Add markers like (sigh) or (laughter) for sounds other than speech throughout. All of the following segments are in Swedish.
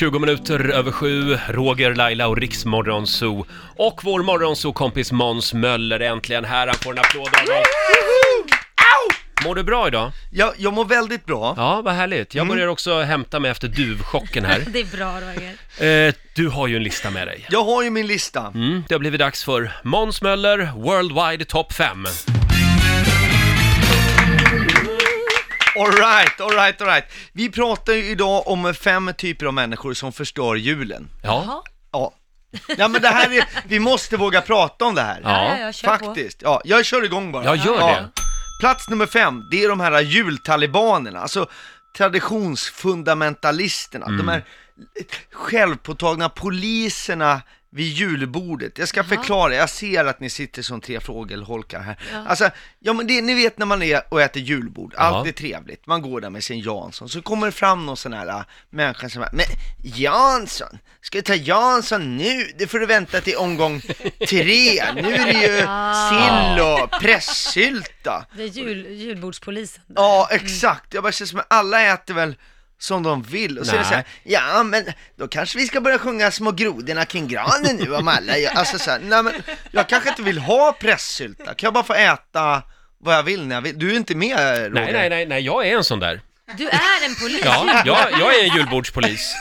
20 minuter över sju, Roger, Laila och Riksmorgon Zoo. Och vår morgonzoo-kompis Måns Möller är äntligen här. Han får en applåd av oss. Mår du bra idag? Jag, jag mår väldigt bra. Ja, vad härligt. Jag Mm. börjar också hämta mig efter duvchocken här. (laughs) Det är bra Roger. Eh, du har ju en lista med dig. Jag har ju min lista. Mm, det har blivit dags för Måns Möller Worldwide Top 5. Alright, alright, alright. Vi pratar ju idag om fem typer av människor som förstör julen. Ja. Ja. Ja men det här är, vi måste våga prata om det här. Ja. Ja, ja, kör på. Faktiskt. Ja, jag kör igång bara. jag gör Ja. det. Plats nummer fem, det är de här jultalibanerna, alltså traditionsfundamentalisterna, Mm. de här självpåtagna poliserna vid julbordet. Jag ska förklara, jag ser att ni sitter som tre fågelholkar här. Ja. Alltså, ja men det, ni vet när man är och äter julbord, allt är trevligt, man går där med sin Jansson, så kommer det fram någon sån här äh, människa som bara, men Jansson, ska du ta Jansson nu? Det får du vänta till omgång tre, nu är det ju sill och pressylta. Det är jul, julbordspolisen. Ja, exakt. Jag bara känner som att alla äter väl som de vill. Och så är det så här, ja men då kanske vi ska börja sjunga Små grodorna kring granen nu om alla gör, alltså så här, nej men jag kanske inte vill ha pressylta, kan jag bara få äta vad jag vill när jag vill? Du är inte med Roger? Nej, nej, nej, nej, jag är en sån där. Du är en polis. Ja, jag, jag är en julbordspolis.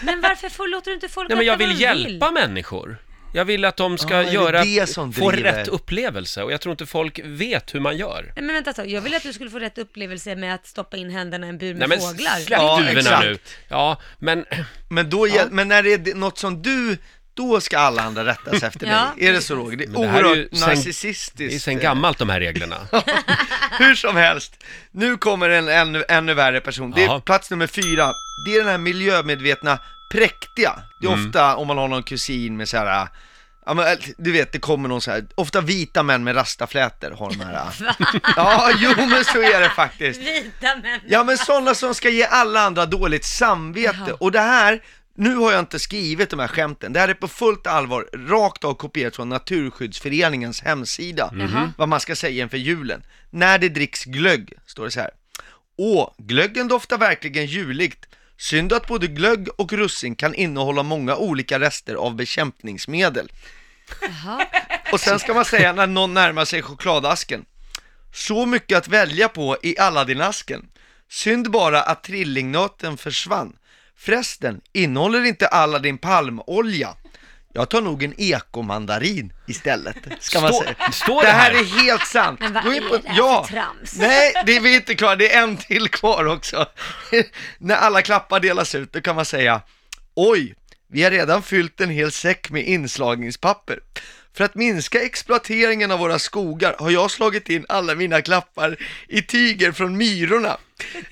Men varför får, låter du inte folk Nej, men jag äta vad vill de hjälpa människor. Jag vill att de ska Ah, är det göra, det som få driver? rätt upplevelse och jag tror inte folk vet hur man gör. Nej, men vänta tag. jag ville att du skulle få rätt upplevelse med att stoppa in händerna i en bur Nej med men fåglar. släpp Ja, duvorna exakt. nu. Ja, men Men, då, hjäl- men när det är något som du, då ska alla andra rätta sig efter (laughs) Ja, dig. Är det så Roger? Det är Men det här är ju oerhört sen- narcissistiskt. det är sen gammalt de här reglerna. (laughs) Hur som helst, nu kommer en ännu, ännu värre person. Det är Jaha. plats nummer fyra. Det är den här miljömedvetna präktiga. Det är Mm. ofta om man har någon kusin med så här. Ja men du vet, det kommer någon så här, ofta vita män med rastaflätor har de här. (laughs) Ja, jo men så är det faktiskt. Vita män. Ja men sådana som ska ge alla andra dåligt samvete. Och det här, nu har jag inte skrivit de här skämten, det här är på fullt allvar, rakt av kopierat från Naturskyddsföreningens hemsida, Jaha. vad man ska säga inför julen. När det dricks glögg, står det så här. Åh, glöggen doftar verkligen juligt. Synd att både glögg och russin kan innehålla många olika rester av bekämpningsmedel. Jaha. Och sen ska man säga när någon närmar sig chokladasken. Så mycket att välja på i Aladdin-asken. Synd bara att trillingnöten försvann. Förresten, innehåller inte Aladdin palmolja? Jag tar nog en ekomandarin istället, ska man säga. står det det här här? är helt sant. Men vad är det här ja. för trams? Nej, det är vi inte klara. Det är en till kvar också. (laughs) När alla klappar delas ut, då kan man säga Oj, vi har redan fyllt en hel säck med inslagningspapper. För att minska exploateringen av våra skogar har jag slagit in alla mina klappar i tyger från myrorna.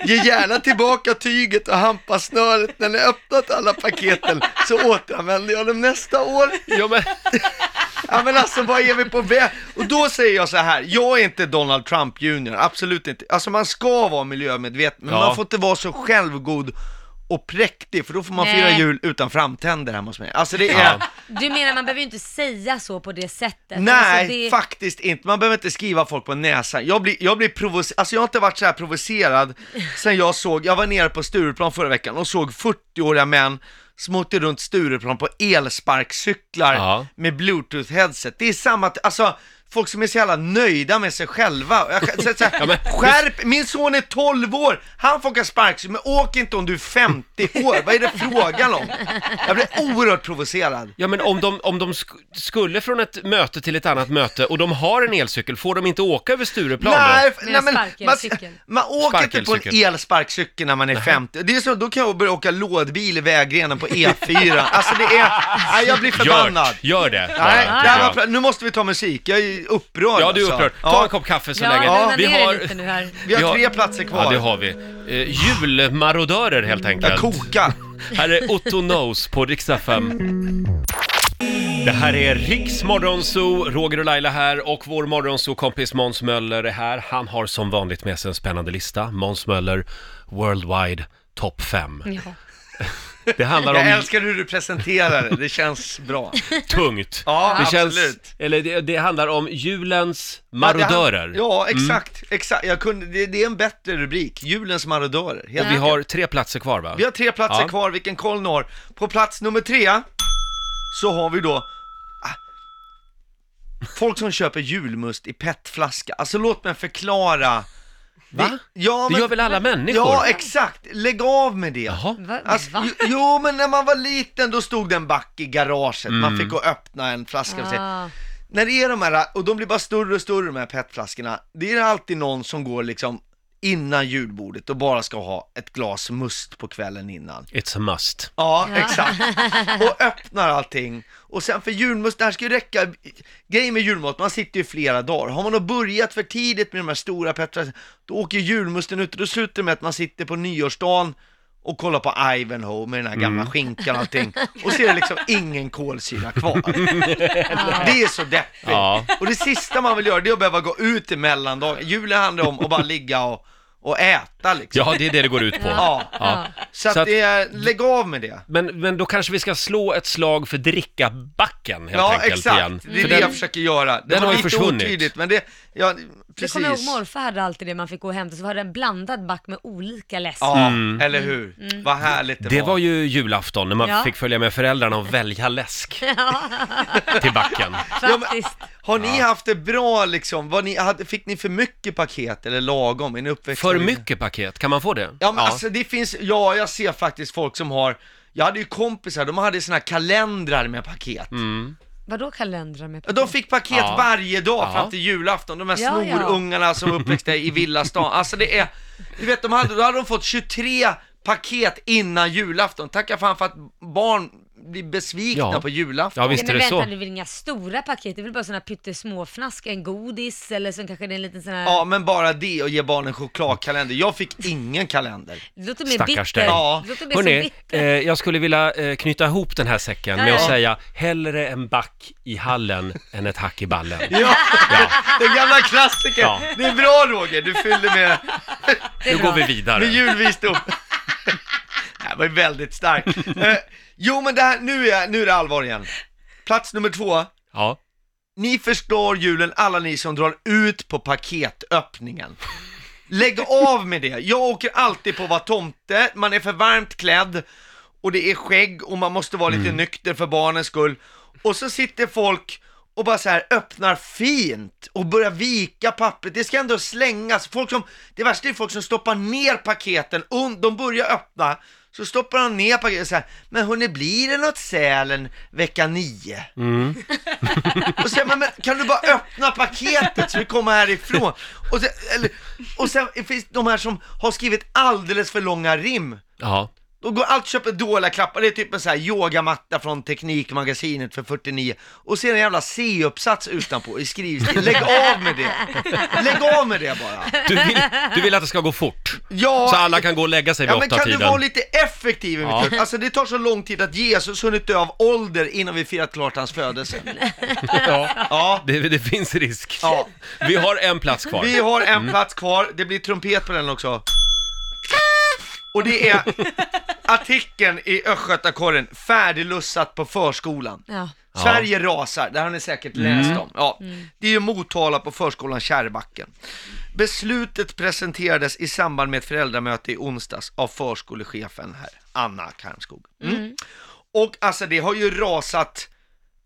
Ge gärna tillbaka tyget och hampasnöret när ni öppnat alla paketen så återanvänder jag dem nästa år. Ja, men, Ja men alltså vad är vi på väg? Och då säger jag så här, jag är inte Donald Trump Jr, absolut inte. Alltså man ska vara miljömedveten, men Ja. man får inte vara så självgod och präktig, för då får man Nej. fira jul utan framtänder hemma hos mig. Alltså det är... Ja. Du menar man behöver ju inte säga så på det sättet? Nej, Alltså, det... faktiskt inte. Man behöver inte skriva folk på näsan. Jag blir, jag blir provocerad, alltså jag har inte varit så här provocerad sen jag såg, jag var nere på Stureplan förra veckan och såg 40-åriga män som åkte runt Stureplan på elsparkcyklar Ja. med bluetooth-headset. Det är samma, alltså folk som är så jävla nöjda med sig själva. Jag, så, så, Ja, men- skärp, min son är 12 år, han får åka sparkcykel, men åk inte om du är 50 år. Vad är det frågan om? Jag blir oerhört provocerad. ja, men om de, om de sk skulle från ett möte till ett annat möte och de har en elcykel, får de inte åka över Stureplan Nej, då? nej men man, man åker inte på en elsparkcykel när man är 50. Det är så, då kan jag börja åka lådbil i vägrenen på E4. Alltså det är, nej jag blir förbannad. Gör, gör det. Nej, bara. det här var, Ja. pla- nu måste vi ta musik, jag är upprörd Ja, du är alltså. upprörd. Ta Ja, en kopp kaffe så Ja, länge. lugna Vi ner har, lite nu här. Vi har tre platser kvar. ja, det har vi. Eh, julmarodörer helt Jag enkelt. kokar. (laughs) Här är Otto Knows på riksdag 5. Det här är Riks Morgonzoo, Roger och Laila här och vår morgonzoo-kompis Måns Möller är här. Han har som vanligt med sig en spännande lista. Måns Möller, Worldwide Top 5. Ja. Det handlar Jag om älskar hur du presenterar det, det känns bra. tungt. Ja, det känns, absolut. eller det, det handlar om julens marodörer. Ja, exakt. exakt. Jag kunde, det, det är en bättre rubrik, julens marodörer. Helt Vi har tre platser kvar va? Vi har tre platser Ja. kvar, vilken koll ni har. På plats nummer tre så har vi då ah, folk som köper julmust i petflaska. Alltså låt mig förklara. Va? Ja, Det men, gör väl alla människor? ja, exakt. Lägg av med det. Jaha. Va? Alltså, Va? jo, jo, men när man var liten då stod det en back i garaget, man Mm. fick gå och öppna en flaska och säga, Ah. när det är de här, och de blir bara större och större de här petflaskorna, det är alltid någon som går liksom innan julbordet och bara ska ha ett glas must på kvällen innan. It's a must. Ja, exakt. (laughs) Och öppnar allting. Och sen för julmust, det här ska ju räcka, grejen med julmat, man sitter ju flera dagar. Har man då börjat för tidigt med de här stora petflaskorna, då åker julmusten ut och då slutar det med att man sitter på nyårsdagen och kollar på Ivanhoe med den här gamla Mm. skinkan och allting. Och det liksom ingen kolsyra kvar. (laughs) Det är så deppigt. Ja. Och det sista man vill göra, det är att behöva gå ut i mellandagen. Julen handlar om att bara ligga och, och äta liksom. Ja, det är det det går ut på. (laughs) Ja. Ja. Så att, Så att- det är, lägg av med det. Men, men då kanske vi ska slå ett slag för drickabacken helt Ja, enkelt exakt. igen. Det är För det den- jag försöker göra. Det den var har ju lite försvunnit. otydligt, men det, ja, Jag precis. kommer ihåg morfar hade alltid det man fick gå och hämta, så var det en blandad back med olika läsk. Ja, Mm. eller hur? Vad härligt det, Det var ju julafton när man Ja. fick följa med föräldrarna och välja läsk (laughs) till backen. Faktiskt. Har ni haft det bra liksom? Var ni, hade, fick ni för mycket paket eller lagom? Är ni För mycket paket, kan man få det? Ja men alltså det finns, ja jag ser faktiskt folk som har, jag hade ju kompisar, de hade såna här kalendrar med paket. Mm. Vadå kalendrar med De fick paket Ja. varje dag Ja. fram till julafton, de här Ja, ja. snorungarna som var uppväxta i villastan. Alltså det är, du vet de hade, då hade de fått 23 paket innan julafton. Tacka fan för att barn blir besvikna Ja. på julafton. Ja, visst är men det så. vänta, det är väl inga stora paket? Det är väl bara såna pyttesmå flaskor, en godis eller så kanske det är en liten sån här... Ja, men bara det och ge barnen chokladkalender. Jag fick ingen kalender. Det låter mer Stackars bitter. dig. Ja. Det låter mer som Hörrni, bitter. eh, jag skulle vilja eh, knyta ihop den här säcken med Ja, att ja. säga hellre en back i hallen (laughs) än ett hack i ballen. Ja, den gamla klassikern. Ja. Det är bra Roger, du fyller med, Nu går vi vidare. med julvisdom. (laughs) Det här var ju väldigt starkt. Eh, jo men det här, nu är, nu är det allvar igen. Plats nummer två. Ja. Ni förstår julen, alla ni som drar ut på paketöppningen. Lägg av med det. Jag åker alltid på att vara tomte, man är för varmt klädd och det är skägg och man måste vara lite nykter för barnens skull. Och så sitter folk och bara så här öppnar fint och börjar vika pappret. Det ska ändå slängas. Folk som, det värsta är folk som stoppar ner paketen, und- de börjar öppna, så stoppar de ner paketet så här. men hörni, blir det något Sälen vecka 9? Mm. (laughs) Och sen, men, men kan du bara öppna paketet så vi kommer härifrån? Och sen, eller, och sen finns de här som har skrivit alldeles för långa rim. Ja. Då går allt köper dåliga klappar, det är typ en sån här yogamatta från Teknikmagasinet för 49 och sen en jävla C-uppsats utanpå i skrivstil. Lägg av med det! Lägg av med det bara! Du, vill, du vill att det ska gå fort? Ja, Så alla kan gå och lägga sig vid Ja men kan du vara lite effektiv i mitt liv? Alltså det tar så lång tid att Jesus hunnit dö av ålder innan vi firat klart hans födelse. Ja, Ja, det, det finns risk. ja. Vi har en plats kvar. Vi har en plats kvar, det blir trumpet på den också. Och det är artikeln i Östgötakorren, färdiglussat på förskolan. Ja. Sverige rasar, det har ni säkert läst om. Ja, det är ju Motala på förskolan Kärrbacken. Beslutet presenterades i samband med ett föräldramöte i onsdags av förskolechefen här, Anna Karmskog. Mm. Och alltså det har ju rasat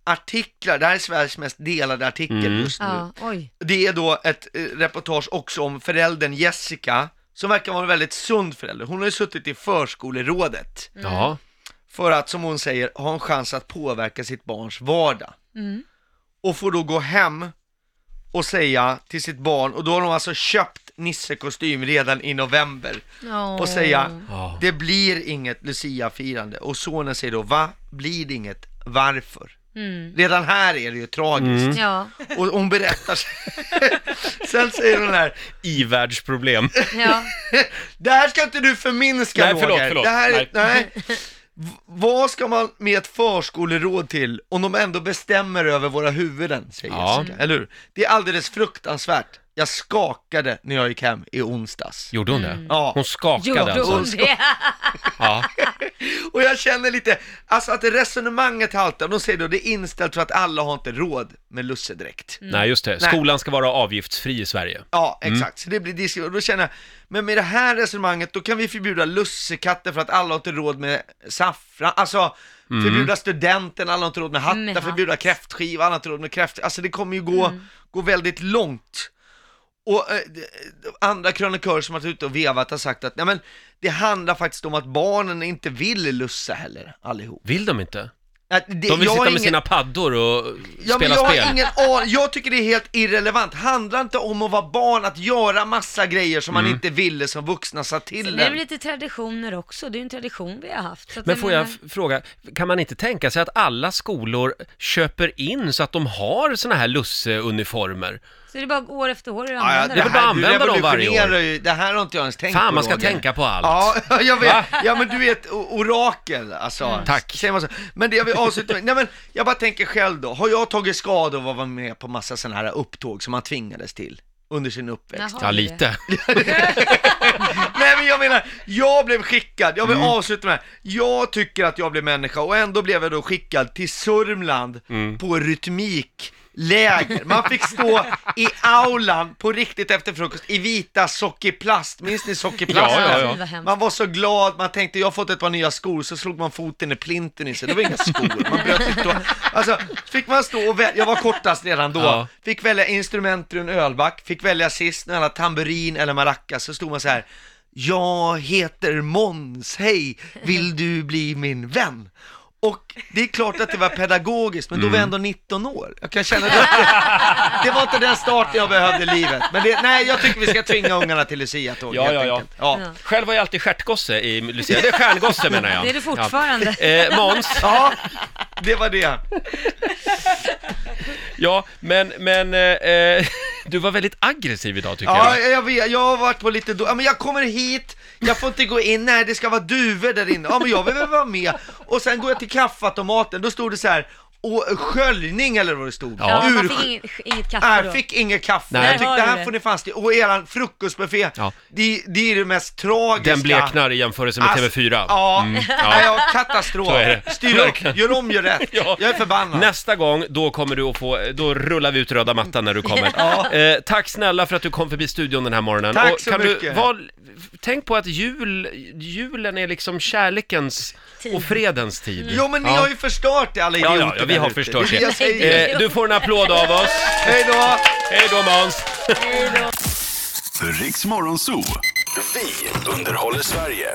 artiklar, det här är Sveriges mest delade artikel just nu. Ja, oj. Det är då ett eh, reportage också om föräldern Jessica, som verkar vara en väldigt sund förälder. Hon har ju suttit i förskolerådet Ja. för att, som hon säger, ha en chans att påverka sitt barns vardag. Och får då gå hem och säga till sitt barn, och då har de alltså köpt Nisse-kostym redan i november, Åh. och säga, Ja. det blir inget Lucia-firande. Och sonen säger då, va? Blir det inget? Varför? Mm. Redan här är det ju tragiskt. Ja, Och hon berättar, (laughs) sen säger hon här, I-världsproblem. ja. det här ska inte du förminska Nej, förlåt, förlåt. Det här, Nej. nej. Vad ska man med ett förskoleråd till om de ändå bestämmer över våra huvuden, säger Ja. Jessica, eller hur? Det är alldeles fruktansvärt. Jag skakade när jag gick hem i onsdags. Gjorde hon det? Ja. Hon skakade Gjorde alltså? hon det? (laughs) Ja. Och jag känner lite, alltså att resonemanget haltar, de säger då det är inställt för att alla har inte råd med lussedräkt. Nej, just det. Nej. Skolan ska vara avgiftsfri i Sverige. Ja, Mm. exakt. Så det blir diskussion. Och då känner jag, men med det här resonemanget, då kan vi förbjuda lussekatter för att alla har inte råd med saffran. Alltså, Mm. förbjuda studenten, alla har inte råd med hattar, Med hatt. förbjuda kräftskiva, alla har inte råd med kräft. Alltså det kommer ju gå, Mm. gå väldigt långt. Och eh, andra krönikörer som har varit ute och vevat har sagt att, nej men, det handlar faktiskt om att barnen inte vill lussa heller, allihop. Vill de inte? Att det, De vill jag sitta har med ingen- sina paddor och Ja, men spela jag spel. har ingen aning. Jag tycker det är helt irrelevant. Handlar inte om att vara barn, att göra massa grejer som Mm. man inte ville som vuxna sa till Det är väl lite traditioner också, det är ju en tradition vi har haft. Så att Men får jag menar- f- fråga, kan man inte tänka sig att alla skolor köper in så att de har såna här lusseuniformer? Så det är bara år efter år att Ja, använda det är väl bara att du använda dem varje år. revolutionerar ju- Det här har inte jag ens tänkt Fan, på, man ska Roger. tänka på allt. Ja, (laughs) jag vet. Ja, men du är ett o- orakel, alltså. Tack. Säger man så. Men det jag vill avsluta med, nej men jag bara tänker själv då, har jag tagit skada av att vara med på massa sådana här upptåg som man tvingades till under sin uppväxt? Jaha. Ja, lite. (laughs) Nej men jag menar, jag blev skickad, jag vill Mm. avsluta med Jag tycker att jag blev människa och ändå blev jag då skickad till Sörmland Mm. på rytmikläger. Man fick stå i aulan på riktigt efter frukost i vita sockerplast, minns ni sockerplast? Ja, ja, ja. Man var så glad, man tänkte jag har fått ett par nya skor, så slog man foten i plinten i sig, det var inga skor, man bröt inte tå. Alltså, fick man stå och välja, jag var kortast redan då, Ja. fick välja instrument ur en ölback, fick välja sist alla tamburin eller maracas, så stod man så här. Jag heter Måns, hej, vill du bli min vän? Och det är klart att det var pedagogiskt, men då var jag ändå 19 år. Jag kan känna det. Det var inte den starten jag behövde i livet. Men det, nej, jag tycker vi ska tvinga ungarna till Lucia-tåg Ja, helt ja, ja. enkelt. Ja. Ja. Själv var jag alltid stjärtgosse i Lucia. Det är stjärngosse menar jag. Det är du fortfarande. Ja. Eh, Måns, ja, det var det. ja, men, men eh, du var väldigt aggressiv idag tycker Ja, jag. jag vet, jag har varit på lite då, ja, men jag kommer hit, jag får inte gå in, nej det ska vara duvor där inne, ja men jag vill väl vara med. Och sen går jag till kaffeautomaten, då stod det så här, och sköljning eller vad det stod. Ja. Ja, man Ur- fick inget, inget kaffe Nej, då. fick inget kaffe. Nej. Jag tyckte det här får ni fan. Och eran frukostbuffé, Ja. det, det är det mest tragiska. Den bleknar i jämförelse med Alltså, TV4. Ja, Mm, ja. ja. ja katastrof. Styr upp, gör om, gör rätt. (laughs) Ja. Jag är förbannad. Nästa gång, då kommer du att få, då rullar vi ut röda mattan när du kommer. (laughs) eh, tack snälla för att du kom förbi studion den här morgonen. Tack Och så kan Du, mycket. var, tänk på att jul, julen är liksom kärlekens Tid. och fredens tid. Jo men ni Ja. har ju förstört det alla Ja, idioter ja, ja, vi har förstört det. är det. det. jag säger. Eh, du får en applåd av oss. Hej då! Hej då Måns! Riks Morgonzoo. Vi underhåller Sverige.